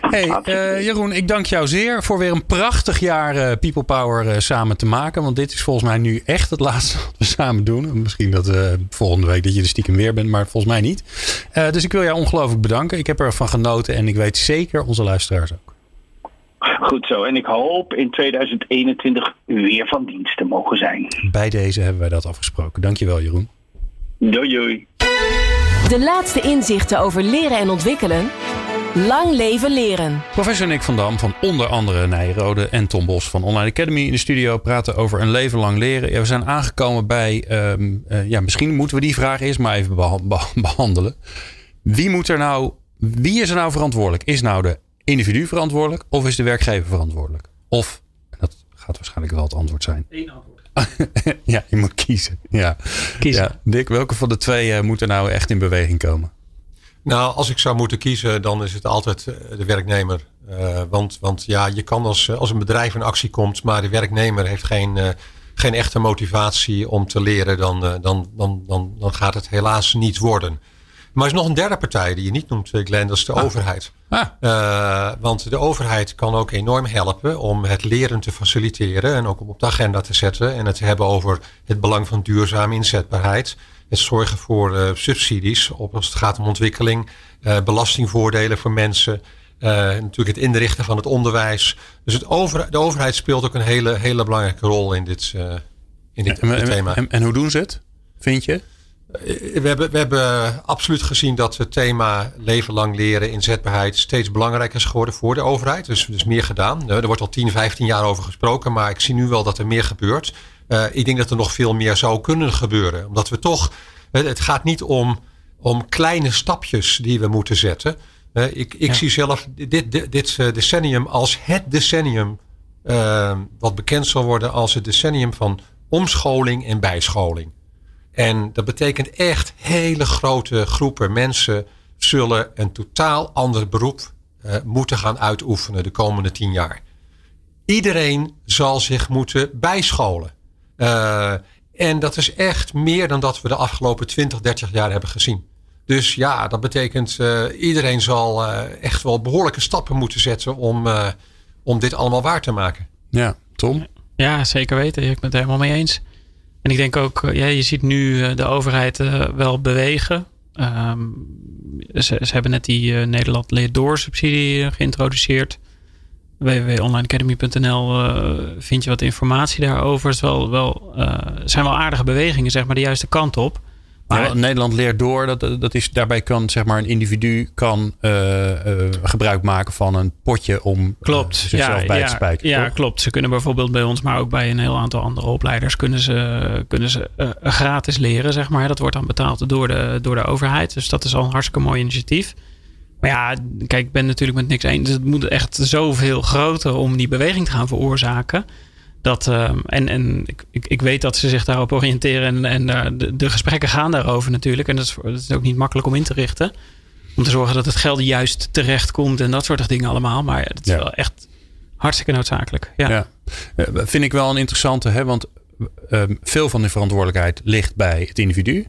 Hey, uh, Jeroen, ik dank jou zeer voor weer een prachtig jaar uh, People Power uh, samen te maken. Want dit is volgens mij nu echt het laatste wat we samen doen. Misschien dat volgende week dat je er stiekem weer bent, maar volgens mij niet. dus ik wil jou ongelooflijk bedanken. Ik heb ervan genoten en ik weet zeker onze luisteraars ook. Goed zo. En ik hoop in 2021 weer van dienst te mogen zijn. Bij deze hebben wij dat afgesproken. Dankjewel, Jeroen. Doei, doei. De laatste inzichten over leren en ontwikkelen. Lang leven leren. Professor Nick van Dam van onder andere Nijrode en Tom Bos van Online Academy in de studio praten over een leven lang leren. Ja, we zijn aangekomen bij, um, uh, ja, misschien moeten we die vraag eerst maar even behandelen. Wie moet er nou, wie is er nou verantwoordelijk? Is nou de individu verantwoordelijk of is de werkgever verantwoordelijk? Of, dat gaat waarschijnlijk wel het antwoord zijn. Eén antwoord. ja, je moet kiezen. Ja. kiezen. Ja. Dick, welke van de twee uh, moet er nou echt in beweging komen? Nou, als ik zou moeten kiezen, dan is het altijd eh, de werknemer. Uh, want, want ja, je kan als, als een bedrijf in actie komt, maar de werknemer heeft geen, uh, geen echte motivatie om te leren, dan, dan, dan, dan, dan gaat het helaas niet worden. Maar er is nog een derde partij die je niet noemt, Glenn, dat is de ah. overheid. Ah. Uh, want de overheid kan ook enorm helpen om het leren te faciliteren en ook om op de agenda te zetten en het te hebben over het belang van duurzame inzetbaarheid. Het zorgen voor uh, subsidies op als het gaat om ontwikkeling, uh, belastingvoordelen voor mensen. natuurlijk het inrichten van het onderwijs. Dus het over, de overheid speelt ook een hele, hele belangrijke rol in dit, in dit, en, thema. En, en hoe doen ze het, vind je? Eh, we hebben, we hebben absoluut gezien dat het thema leven lang leren, inzetbaarheid steeds belangrijker is geworden voor de overheid. Dus, dus meer gedaan. Er wordt al 10, 15 jaar over gesproken, maar ik zie nu wel dat er meer gebeurt. Uh, ik denk dat er nog veel meer zou kunnen gebeuren. Omdat we toch, het gaat niet om, om kleine stapjes die we moeten zetten. Uh, ik ik ja. zie zelf dit, dit, dit decennium als het decennium uh, wat bekend zal worden als het decennium van omscholing en bijscholing. En dat betekent echt hele grote groepen mensen zullen een totaal ander beroep uh, moeten gaan uitoefenen de komende tien jaar. Iedereen zal zich moeten bijscholen. Uh, en dat is echt meer dan dat we de afgelopen 20, 30 jaar hebben gezien. Dus ja, dat betekent uh, iedereen zal echt wel behoorlijke stappen moeten zetten om, om dit allemaal waar te maken. Ja, Tom? Ja, zeker weten. Ik ben het helemaal mee eens. En ik denk ook, eh, ja, je ziet nu eh, de overheid uh, wel bewegen. Um, ze, hebben net die Nederland leert door subsidie geïntroduceerd. www.onlineacademy.nl vind je wat informatie daarover. Het wel, zijn wel aardige bewegingen, zeg maar, de juiste kant op. Maar Nederland leert door. Dat, dat is, daarbij kan zeg maar, een individu kan, uh, uh, gebruik maken van een potje om klopt. zichzelf ja, bij ja, te spijken. Ja, klopt. Ze kunnen bijvoorbeeld bij ons, maar ook bij een heel aantal andere opleiders, kunnen ze, kunnen ze gratis leren. Zeg maar. Dat wordt dan betaald door de, door de overheid. Dus dat is al een hartstikke mooi initiatief. Maar ja, kijk, ik ben natuurlijk met niks eens. Dus het moet echt zoveel groter om die beweging te gaan veroorzaken. Dat, ehm, en en ik, ik, weet dat ze zich daarop oriënteren. En, en de, de, gesprekken gaan daarover natuurlijk. En dat is, dat is ook niet makkelijk om in te richten. Om te zorgen dat het geld juist terecht komt en dat soort dingen allemaal. Maar het is wel echt hartstikke noodzakelijk. Ja. ja. Eh, vind ik wel een interessante, hè? want um, veel van de verantwoordelijkheid ligt bij het individu.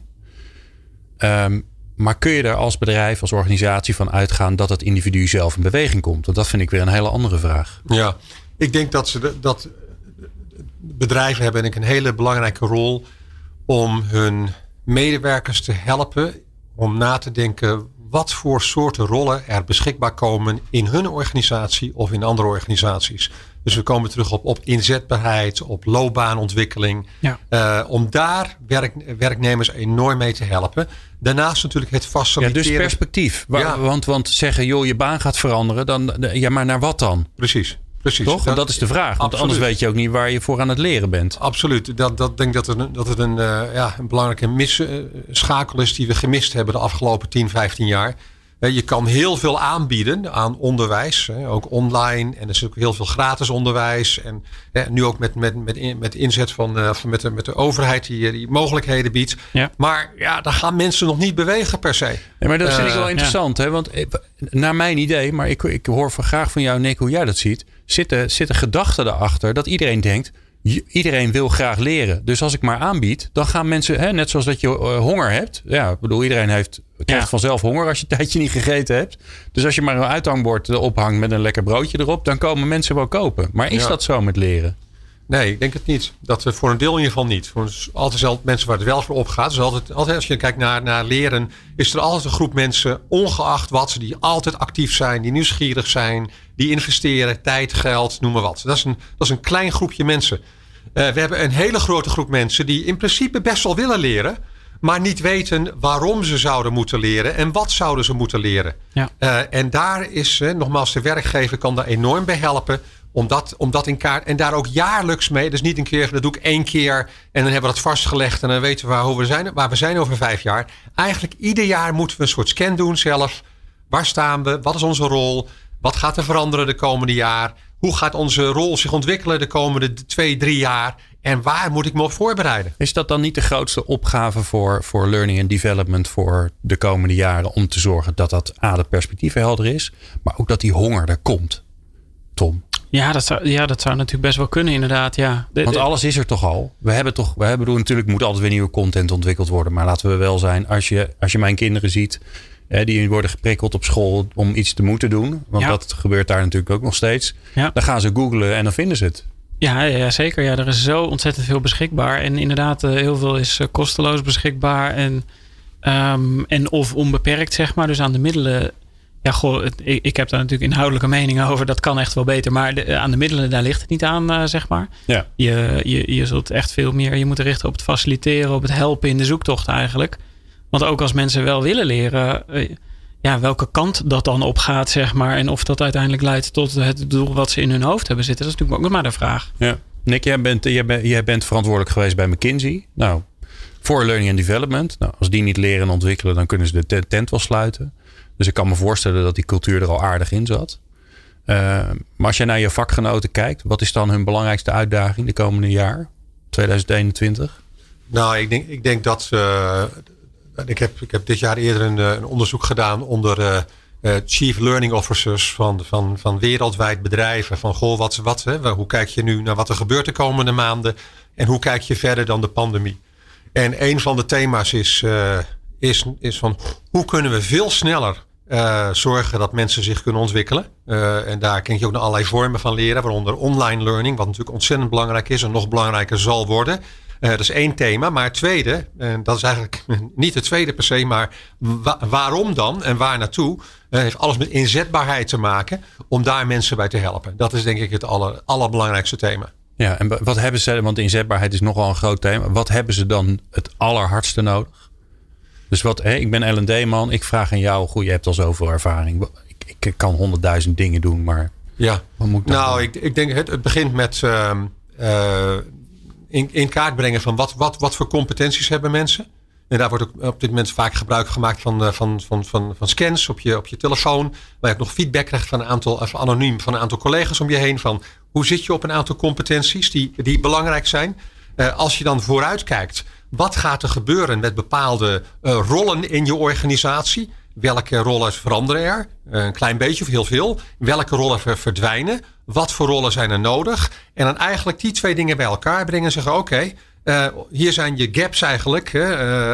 Um, maar kun je er als bedrijf, als organisatie van uitgaan dat het individu zelf in beweging komt? Want dat vind ik weer een hele andere vraag. Ja, ik denk dat ze de, dat bedrijven hebben denk ik een hele belangrijke rol om hun medewerkers te helpen om na te denken wat voor soorten rollen er beschikbaar komen in hun organisatie of in andere organisaties. Dus we komen terug op, op inzetbaarheid, op loopbaanontwikkeling. Ja. Uh, om daar werk, werknemers enorm mee te helpen. Daarnaast natuurlijk het faciliteren. Ja, dus perspectief. Ja. Want, want zeggen, joh, je baan gaat veranderen. Dan, ja, maar naar wat dan? Precies. Precies. Toch? Dat, dat is de vraag. Want absoluut. anders weet je ook niet waar je voor aan het leren bent. Absoluut. Dat, dat denk dat het, dat het een, uh, ja, een belangrijke misschakel is die we gemist hebben de afgelopen 10, 15 jaar. Je kan heel veel aanbieden aan onderwijs, ook online. En er is ook heel veel gratis onderwijs. En nu ook met, met, met, met inzet van, uh, met, de, met de overheid die, die mogelijkheden biedt. Ja. Maar ja, daar gaan mensen nog niet bewegen per se. Maar dat vind ik wel interessant. Ja. Hè? Want naar mijn idee, maar ik, ik hoor graag van jou, Nick, hoe jij dat ziet zitten, zitten gedachten erachter dat iedereen denkt. Iedereen wil graag leren. Dus als ik maar aanbied, dan gaan mensen, hè, net zoals dat je uh, honger hebt. Ja, ik bedoel, iedereen heeft, krijgt ja. vanzelf honger als je een tijdje niet gegeten hebt. Dus als je maar een uithangbord ophangt met een lekker broodje erop, dan komen mensen wel kopen. Maar is ja. dat zo met leren? Nee, ik denk het niet. Dat we voor een deel in ieder geval niet. Voor altijd zelf mensen waar het wel voor opgaat. Dus altijd, altijd als je kijkt naar, naar leren, is er altijd een groep mensen, ongeacht wat ze, die altijd actief zijn, die nieuwsgierig zijn, die investeren, tijd, geld, noem maar wat. Dat is een, dat is een klein groepje mensen. Uh, we hebben een hele grote groep mensen die in principe best wel willen leren, maar niet weten waarom ze zouden moeten leren en wat zouden ze moeten leren. Ja. Uh, en daar is, uh, nogmaals, de werkgever kan daar enorm bij helpen om dat, in kaart. En daar ook jaarlijks mee. Dus niet een keer, dat doe ik één keer. En dan hebben we dat vastgelegd. En dan weten we waar, hoe we zijn, waar we zijn over vijf jaar. Eigenlijk ieder jaar moeten we een soort scan doen zelf. Waar staan we? Wat is onze rol? Wat gaat er veranderen de komende jaar? Hoe gaat onze rol zich ontwikkelen de komende twee, drie jaar? En waar moet ik me op voorbereiden? Is dat dan niet de grootste opgave voor, voor learning and development voor de komende jaren? Om te zorgen dat dat A, de perspectief helder is. Maar ook dat die honger er komt. Tom. Ja dat, zou, ja, dat zou natuurlijk best wel kunnen, inderdaad. Ja. De, Want alles is er toch al. We hebben toch, we hebben natuurlijk moet altijd weer nieuwe content ontwikkeld worden. Maar laten we wel zijn, als je, als je mijn kinderen ziet, hè, die worden geprikkeld op school om iets te moeten doen. Want ja. dat gebeurt daar natuurlijk ook nog steeds. Ja. Dan gaan ze googlen en dan vinden ze het. Ja, ja, zeker. Ja, er is zo ontzettend veel beschikbaar. En inderdaad, uh, heel veel is uh, kosteloos beschikbaar. En, um, en of onbeperkt, zeg maar. Dus aan de middelen ja, goh, ik, ik, heb daar natuurlijk inhoudelijke meningen over. Dat kan echt wel beter. Maar de, aan de middelen, daar ligt het niet aan, uh, zeg maar. Ja. Je, je, je zult echt veel meer je moet richten op het faciliteren, op het helpen in de zoektocht eigenlijk. Want ook als mensen wel willen leren, uh, ja, welke kant dat dan op gaat, zeg maar. En of dat uiteindelijk leidt tot het doel wat ze in hun hoofd hebben zitten. Dat is natuurlijk ook maar de vraag. Ja. Nick, jij bent, jij, bent, jij bent verantwoordelijk geweest bij McKinsey. Nou, voor Learning and Development. Nou, als die niet leren en ontwikkelen, dan kunnen ze de tent wel sluiten. Dus ik kan me voorstellen dat die cultuur er al aardig in zat. Uh, maar als je naar je vakgenoten kijkt, wat is dan hun belangrijkste uitdaging de komende jaar, 2021? Nou, ik denk, ik denk dat. Uh, ik, heb, ik heb dit jaar eerder een, een onderzoek gedaan onder Chief Learning Officers van, van, van wereldwijd bedrijven. Van goh, wat, wat, hè, hoe kijk je nu naar wat er gebeurt de komende maanden? En hoe kijk je verder dan de pandemie? En een van de thema's is, is, is van hoe kunnen we veel sneller uh, zorgen dat mensen zich kunnen ontwikkelen. Uh, en daar ken je ook naar allerlei vormen van leren, waaronder online learning, wat natuurlijk ontzettend belangrijk is en nog belangrijker zal worden. Uh, dat is één thema. Maar het tweede, en dat is eigenlijk niet het tweede per se, maar wa waarom dan en waar naartoe? Heeft alles met inzetbaarheid te maken om daar mensen bij te helpen. Dat is denk ik het aller, allerbelangrijkste thema. Ja, en wat hebben ze, want inzetbaarheid is nogal een groot thema. Wat hebben ze dan het allerhardste nodig? Dus wat, hè, ik ben L&D-man, ik vraag aan jou, goed, je hebt al zoveel ervaring. Ik, ik kan honderdduizend dingen doen, maar ja. wat moet ik Nou, ik, ik denk het, het begint met uh, uh, in, in kaart brengen van wat, wat, wat voor competenties hebben mensen. En daar wordt ook op dit moment vaak gebruik gemaakt van, uh, van, van, van, van scans op je, op je telefoon. Waar je ook nog feedback krijgt van een aantal, even anoniem, van een aantal collega's om je heen. Van hoe zit je op een aantal competenties die, die belangrijk zijn. Als je dan vooruit kijkt, wat gaat er gebeuren met bepaalde uh, rollen in je organisatie? Welke rollen veranderen er? Een klein beetje of heel veel. Welke rollen verdwijnen? Wat voor rollen zijn er nodig? En dan eigenlijk die twee dingen bij elkaar brengen en zeggen: oké, uh, hier zijn je gaps eigenlijk,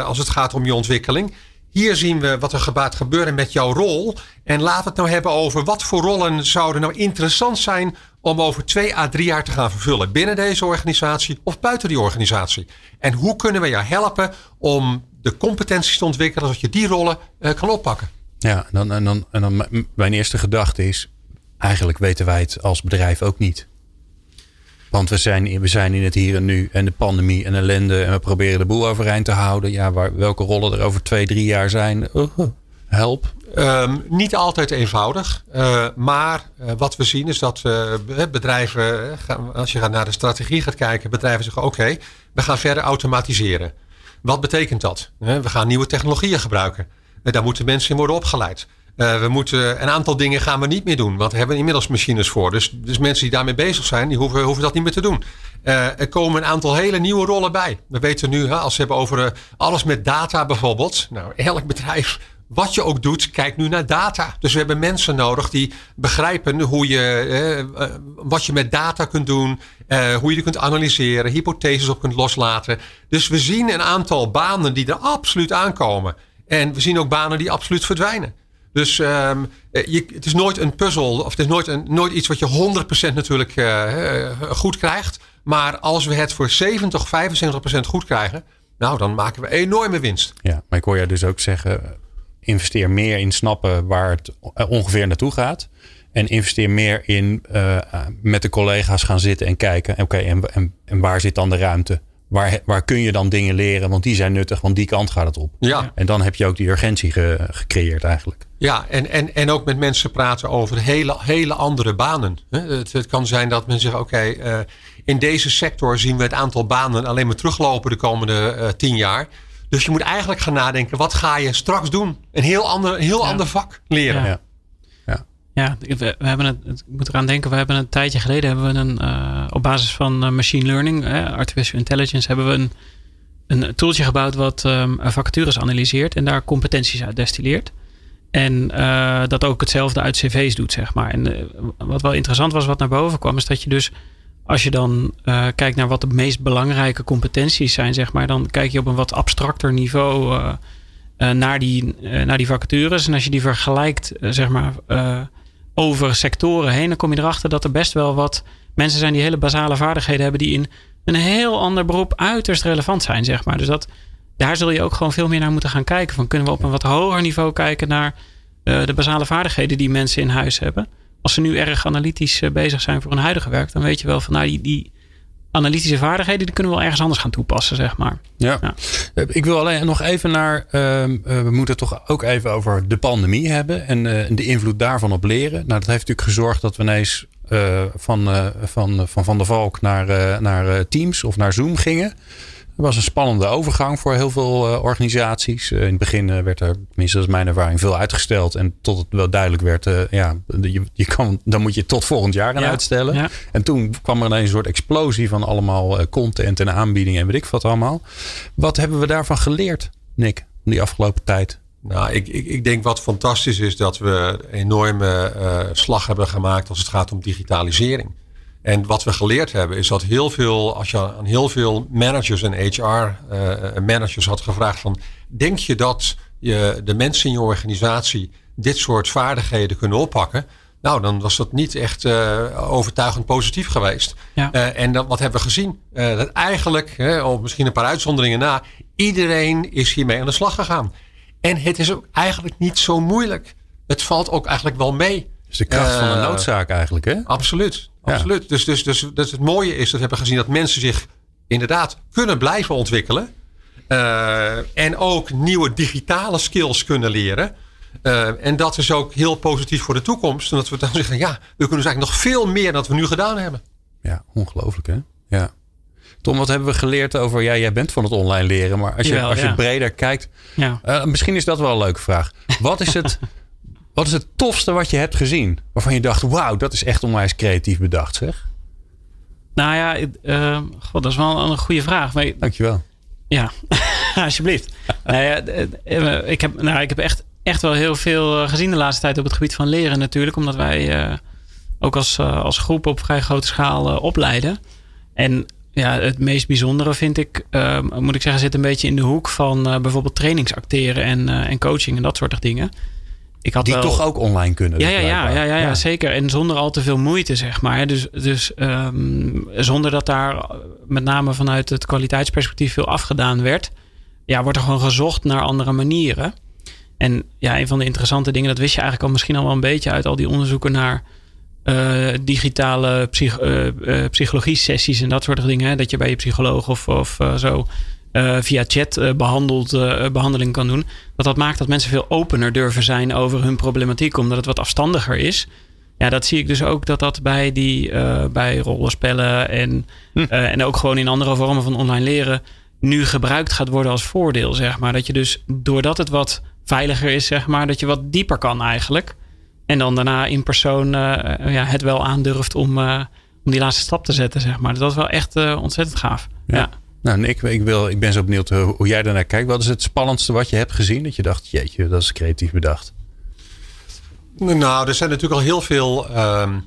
als het gaat om je ontwikkeling. Hier zien we wat er gaat gebeuren met jouw rol. En laten we het nou hebben over wat voor rollen zouden nou interessant zijn om over twee à drie jaar te gaan vervullen. Binnen deze organisatie of buiten die organisatie. En hoe kunnen we jou helpen om de competenties te ontwikkelen zodat je die rollen uh, kan oppakken. Ja, dan, en, dan, en dan mijn eerste gedachte is, eigenlijk weten wij het als bedrijf ook niet. Want we zijn, we zijn in het hier en nu en de pandemie en ellende en we proberen de boel overeind te houden. Ja, welke rollen er over twee, drie jaar zijn, uh, help. Um, niet altijd eenvoudig. Uh, maar uh, wat we zien is dat bedrijven, als je naar de strategie gaat kijken, bedrijven zeggen: oké, we gaan verder automatiseren. Wat betekent dat? We gaan nieuwe technologieën gebruiken. Daar moeten mensen in worden opgeleid. Uh, we moeten, een aantal dingen gaan we niet meer doen. Want we hebben inmiddels machines voor. Dus, dus mensen die daarmee bezig zijn, die hoeven, hoeven dat niet meer te doen. Uh, er komen een aantal hele nieuwe rollen bij. We weten nu, hè, als we hebben over uh, alles met data bijvoorbeeld. Nou, elk bedrijf, wat je ook doet, kijkt nu naar data. Dus we hebben mensen nodig die begrijpen hoe je, wat je met data kunt doen. hoe je die kunt analyseren, hypotheses op kunt loslaten. Dus we zien een aantal banen die er absoluut aankomen. En we zien ook banen die absoluut verdwijnen. Dus um, je, het is nooit een puzzel, of het is nooit, een, nooit iets wat je 100% natuurlijk uh, goed krijgt. Maar als we het voor 70, 75% goed krijgen, nou dan maken we enorme winst. Ja, maar ik hoor je dus ook zeggen, investeer meer in snappen waar het ongeveer naartoe gaat. En investeer meer in met de collega's gaan zitten en kijken. Oké, en, en, en waar zit dan de ruimte? Waar, waar kun je dan dingen leren? Want die zijn nuttig, want die kant gaat het op. Ja. En dan heb je ook die urgentie ge, gecreëerd eigenlijk. Ja, en, en, en ook met mensen praten over hele, hele andere banen. Het, het kan zijn dat men zegt, oké, okay, uh, in deze sector zien we het aantal banen alleen maar teruglopen de komende uh, tien jaar. Dus je moet eigenlijk gaan nadenken, wat ga je straks doen? Een heel ander, een heel ja. ander vak leren. Ja. Ja, we, we, hebben het, ik moet eraan denken, we hebben een tijdje geleden hebben we een, uh, op basis van uh, machine learning, artificial intelligence, hebben we een, een tooltje gebouwd wat um, vacatures analyseert en daar competenties uit destilleert. En dat ook hetzelfde uit cv's doet, zeg maar. En wat wel interessant was, wat naar boven kwam, is dat je dus, als je dan kijkt naar wat de meest belangrijke competenties zijn, zeg maar, dan kijk je op een wat abstracter niveau naar, die, naar die vacatures. En als je die vergelijkt, zeg maar over sectoren heen, dan kom je erachter dat er best wel wat mensen zijn die hele basale vaardigheden hebben die in een heel ander beroep uiterst relevant zijn, zeg maar. Dus dat, daar zul je ook gewoon veel meer naar moeten gaan kijken. Van kunnen we op een wat hoger niveau kijken naar uh, de basale vaardigheden die mensen in huis hebben. Als ze nu erg analytisch uh, bezig zijn voor hun huidige werk, dan weet je wel van nou die, die analytische vaardigheden, die kunnen we wel ergens anders gaan toepassen, zeg maar. Ja. ja. Ik wil alleen nog even naar. Uh, we moeten het toch ook even over de pandemie hebben en uh, de invloed daarvan op leren. Nou, dat heeft natuurlijk gezorgd dat we ineens uh, van, van, van Van der Valk naar, naar Teams of naar Zoom gingen. Het was een spannende overgang voor heel veel uh, organisaties. Uh, in het begin uh, werd er, tenminste dat is mijn ervaring, veel uitgesteld. En tot het wel duidelijk werd, ja, je, je kan, dan moet je tot volgend jaar gaan ja, uitstellen. Ja. En toen kwam er ineens een soort explosie van allemaal content en aanbiedingen en weet ik wat allemaal. Wat hebben we daarvan geleerd, Nick, die afgelopen tijd? Nou, ik, ik, ik denk wat fantastisch is dat we een enorme slag hebben gemaakt als het gaat om digitalisering. En wat we geleerd hebben is dat heel veel, als je aan heel veel managers en HR-managers uh, had gevraagd van, denk je dat je de mensen in je organisatie dit soort vaardigheden kunnen oppakken? Nou, dan was dat niet echt uh, overtuigend positief geweest. Ja. Uh, en dat, wat hebben we gezien? Dat eigenlijk, of misschien een paar uitzonderingen na, iedereen is hiermee aan de slag gegaan. En het is ook eigenlijk niet zo moeilijk. het valt ook eigenlijk wel mee. Dus de kracht van de Eh, noodzaak eigenlijk, hè? Absoluut. Ja. absoluut. Dus, dus, dus, dus het mooie is dat we hebben gezien dat mensen zich inderdaad kunnen blijven ontwikkelen. Eh, en ook nieuwe digitale skills kunnen leren. Eh, en dat is ook heel positief voor de toekomst. En dat we dan zeggen, ja, we kunnen dus eigenlijk nog veel meer dan wat we nu gedaan hebben. Ja, ongelooflijk, hè? Ja. Tom, wat hebben we geleerd over... Ja, jij bent van het online leren, maar als je, Jawel, als je ja. breder kijkt... Ja. eh, misschien is dat wel een leuke vraag. Wat is het, wat is het tofste wat je hebt gezien? Waarvan je dacht, wauw, dat is echt onwijs creatief bedacht, zeg. Nou ja, eh, god, dat is wel een goede vraag. Maar Dankjewel. Ja, alsjeblieft. nou ja, eh, ik heb, nou, ik heb echt, echt wel heel veel eh, gezien de laatste tijd op het gebied van leren natuurlijk. Omdat wij eh, ook als, eh, als groep op vrij grote schaal eh, opleiden. En ja, het meest bijzondere vind ik, eh, moet ik zeggen, zit een beetje in de hoek van eh, bijvoorbeeld trainingsacteren en, eh, en coaching en dat soort dingen. Ik had Die wel- toch ook online kunnen. ja, dus ja, ja, ja, ja, ja, zeker. En zonder al te veel moeite, zeg maar. Dus, dus ehm, zonder dat daar eh, met name vanuit het kwaliteitsperspectief veel afgedaan werd, ja, wordt er gewoon gezocht naar andere manieren. En ja, een van de interessante dingen, dat wist je eigenlijk al misschien al wel een beetje uit al die onderzoeken naar eh, digitale psych, eh, psychologie-sessies en dat soort dingen. Hè? Dat je bij je psycholoog of, of zo eh, via chat eh, behandeld, eh, behandeling kan doen. Dat dat maakt dat mensen veel opener durven zijn over hun problematiek, omdat het wat afstandiger is. Ja, dat zie ik dus ook dat dat bij, die, bij rollenspellen en, eh, en ook gewoon in andere vormen van online leren nu gebruikt gaat worden als voordeel, zeg maar. Dat je dus, doordat het wat veiliger is, zeg maar, dat je wat dieper kan eigenlijk. En dan daarna in persoon ja, het wel aandurft om, om die laatste stap te zetten, zeg maar. Dat is wel echt ontzettend gaaf. Ja. Ja. Nou, Nick, ik, wil, ik ben zo benieuwd hoe, hoe jij daarnaar kijkt. Wat is het spannendste wat je hebt gezien? Dat je dacht, jeetje, dat is creatief bedacht. Nou, er zijn natuurlijk al heel veel ehm,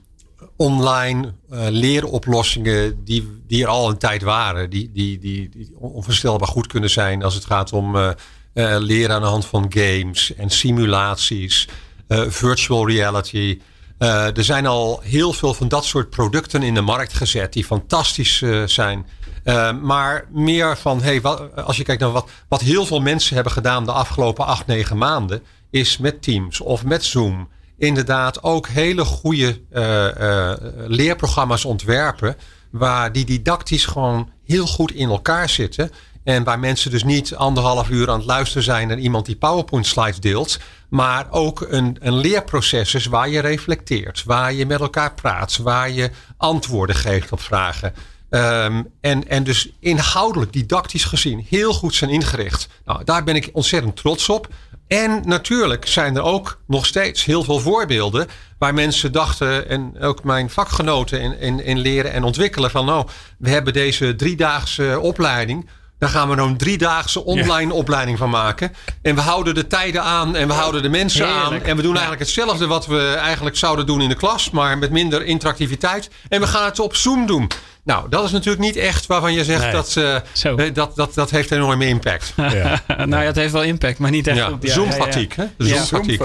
online eh, leeroplossingen die, die er al een tijd waren. Die, die, die, onvoorstelbaar goed kunnen zijn als het gaat om eh, eh, leren aan de hand van games en simulaties, eh, virtual reality. Eh, er zijn al heel veel van dat soort producten in de markt gezet die fantastisch eh, zijn. Eh, maar meer van, hey, als je kijkt naar wat, wat heel veel mensen hebben gedaan de afgelopen acht, negen maanden, is met Teams of met Zoom inderdaad ook hele goede eh, eh, leerprogramma's ontwerpen. Waar die didactisch gewoon heel goed in elkaar zitten. En waar mensen dus niet anderhalf uur aan het luisteren zijn naar iemand die PowerPoint slides deelt. Maar ook een, een leerproces is waar je reflecteert. Waar je met elkaar praat. Waar je antwoorden geeft op vragen. Ehm, en, en dus inhoudelijk, didactisch gezien, heel goed zijn ingericht. Nou, daar ben ik ontzettend trots op. En natuurlijk zijn er ook nog steeds heel veel voorbeelden waar mensen dachten, en ook mijn vakgenoten in, in, in leren en ontwikkelen, van nou, we hebben deze driedaagse opleiding. Daar gaan we nou een driedaagse online opleiding van maken. En we houden de tijden aan en we houden de mensen aan. En we doen eigenlijk hetzelfde wat we eigenlijk zouden doen in de klas, maar met minder interactiviteit. En we gaan het op Zoom doen. Nou, dat is natuurlijk niet echt waarvan je zegt Nee. dat, eh, Zo. eh, dat, dat dat heeft een enorme impact. Ja. nou ja, het heeft wel impact, maar niet echt Ja, op... Ja, Zoom-fatigue, hè? De Ja.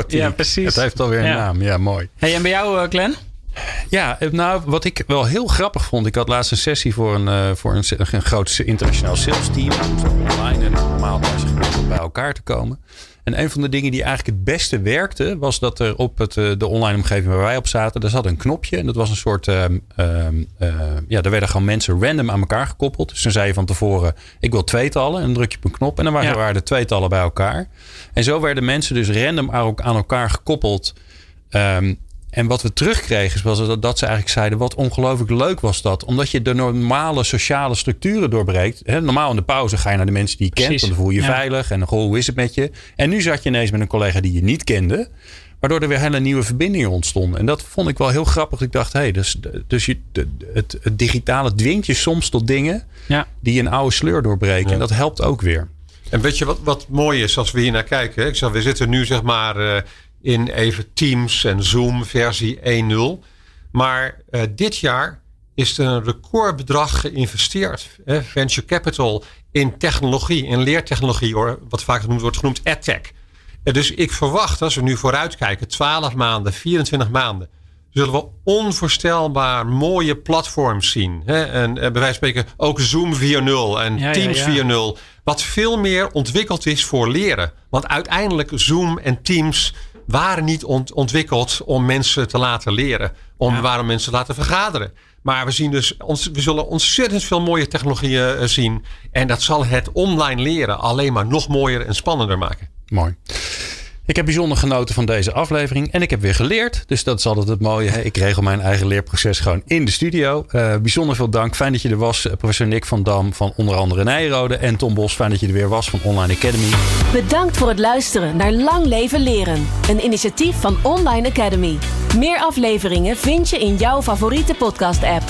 Ja, precies. Het heeft alweer een Ja. naam. Ja, mooi. Hey, en bij jou, eh, Glenn? Ja, nou, wat ik wel heel grappig vond. Ik had laatst een sessie voor een, eh, voor een, een groot internationaal sales team. Online en normaal bij elkaar te komen. En een van de dingen die eigenlijk het beste werkte, was dat er op het, eh, de online omgeving waar wij op zaten, daar zat een knopje. En dat was een soort. ehm, ehm, eh, ja, daar werden gewoon mensen random aan elkaar gekoppeld. Dus dan zei je van tevoren: ik wil tweetallen. En dan druk je op een knop. En dan waren, Ja. waren de tweetallen bij elkaar. En zo werden mensen dus random aan aan elkaar gekoppeld. Ehm, en wat we terugkregen was dat, dat ze eigenlijk zeiden: wat ongelooflijk leuk was dat. Omdat je de normale sociale structuren doorbreekt. Hè, normaal in de pauze ga je naar de mensen die je kent. Dan voel je je ja. veilig. En dan goh, hoe is het met je? En nu zat je ineens met een collega die je niet kende. Waardoor er weer hele nieuwe verbindingen ontstonden. En dat vond ik wel heel grappig. Ik dacht, hé, hey, dus, dus je, het, het digitale dwingt je soms tot dingen Ja. die een oude sleur doorbreken. En dat helpt ook weer. En weet je wat, wat mooi is als we hier naar kijken? Ik zeg, we zitten nu zeg maar eh, in even Teams en Zoom versie 1.0. Maar eh, dit jaar is er een recordbedrag geïnvesteerd. Hè? Venture capital in technologie, in leertechnologie, hoor, wat vaak genoemd wordt genoemd edtech. En dus ik verwacht, als we nu vooruitkijken, 12 maanden, 24 maanden, zullen we onvoorstelbaar mooie platforms zien. Hè? En eh, bij wijze van spreken ook Zoom 4.0 en Ja, ja, Teams ja. 4.0. Wat veel meer ontwikkeld is voor leren. Want uiteindelijk Zoom en Teams waren niet ontwikkeld om mensen te laten leren. Om waarom mensen te laten vergaderen. Maar we zien dus, ons, we zullen ontzettend veel mooie technologieën eh, zien. En dat zal het online leren alleen maar nog mooier en spannender maken. Mooi. Ik heb bijzonder genoten van deze aflevering en ik heb weer geleerd. Dus dat is altijd het mooie. Ik regel mijn eigen leerproces gewoon in de studio. Uh, bijzonder veel dank. Fijn dat je er was. Eh, professor Nick van Dam van onder andere Nijrode. En Tom Bos, fijn dat je er weer was van Online Academy. Bedankt voor het luisteren naar Lang Leven Leren. Een initiatief van Online Academy. Meer afleveringen vind je in jouw favoriete podcast app.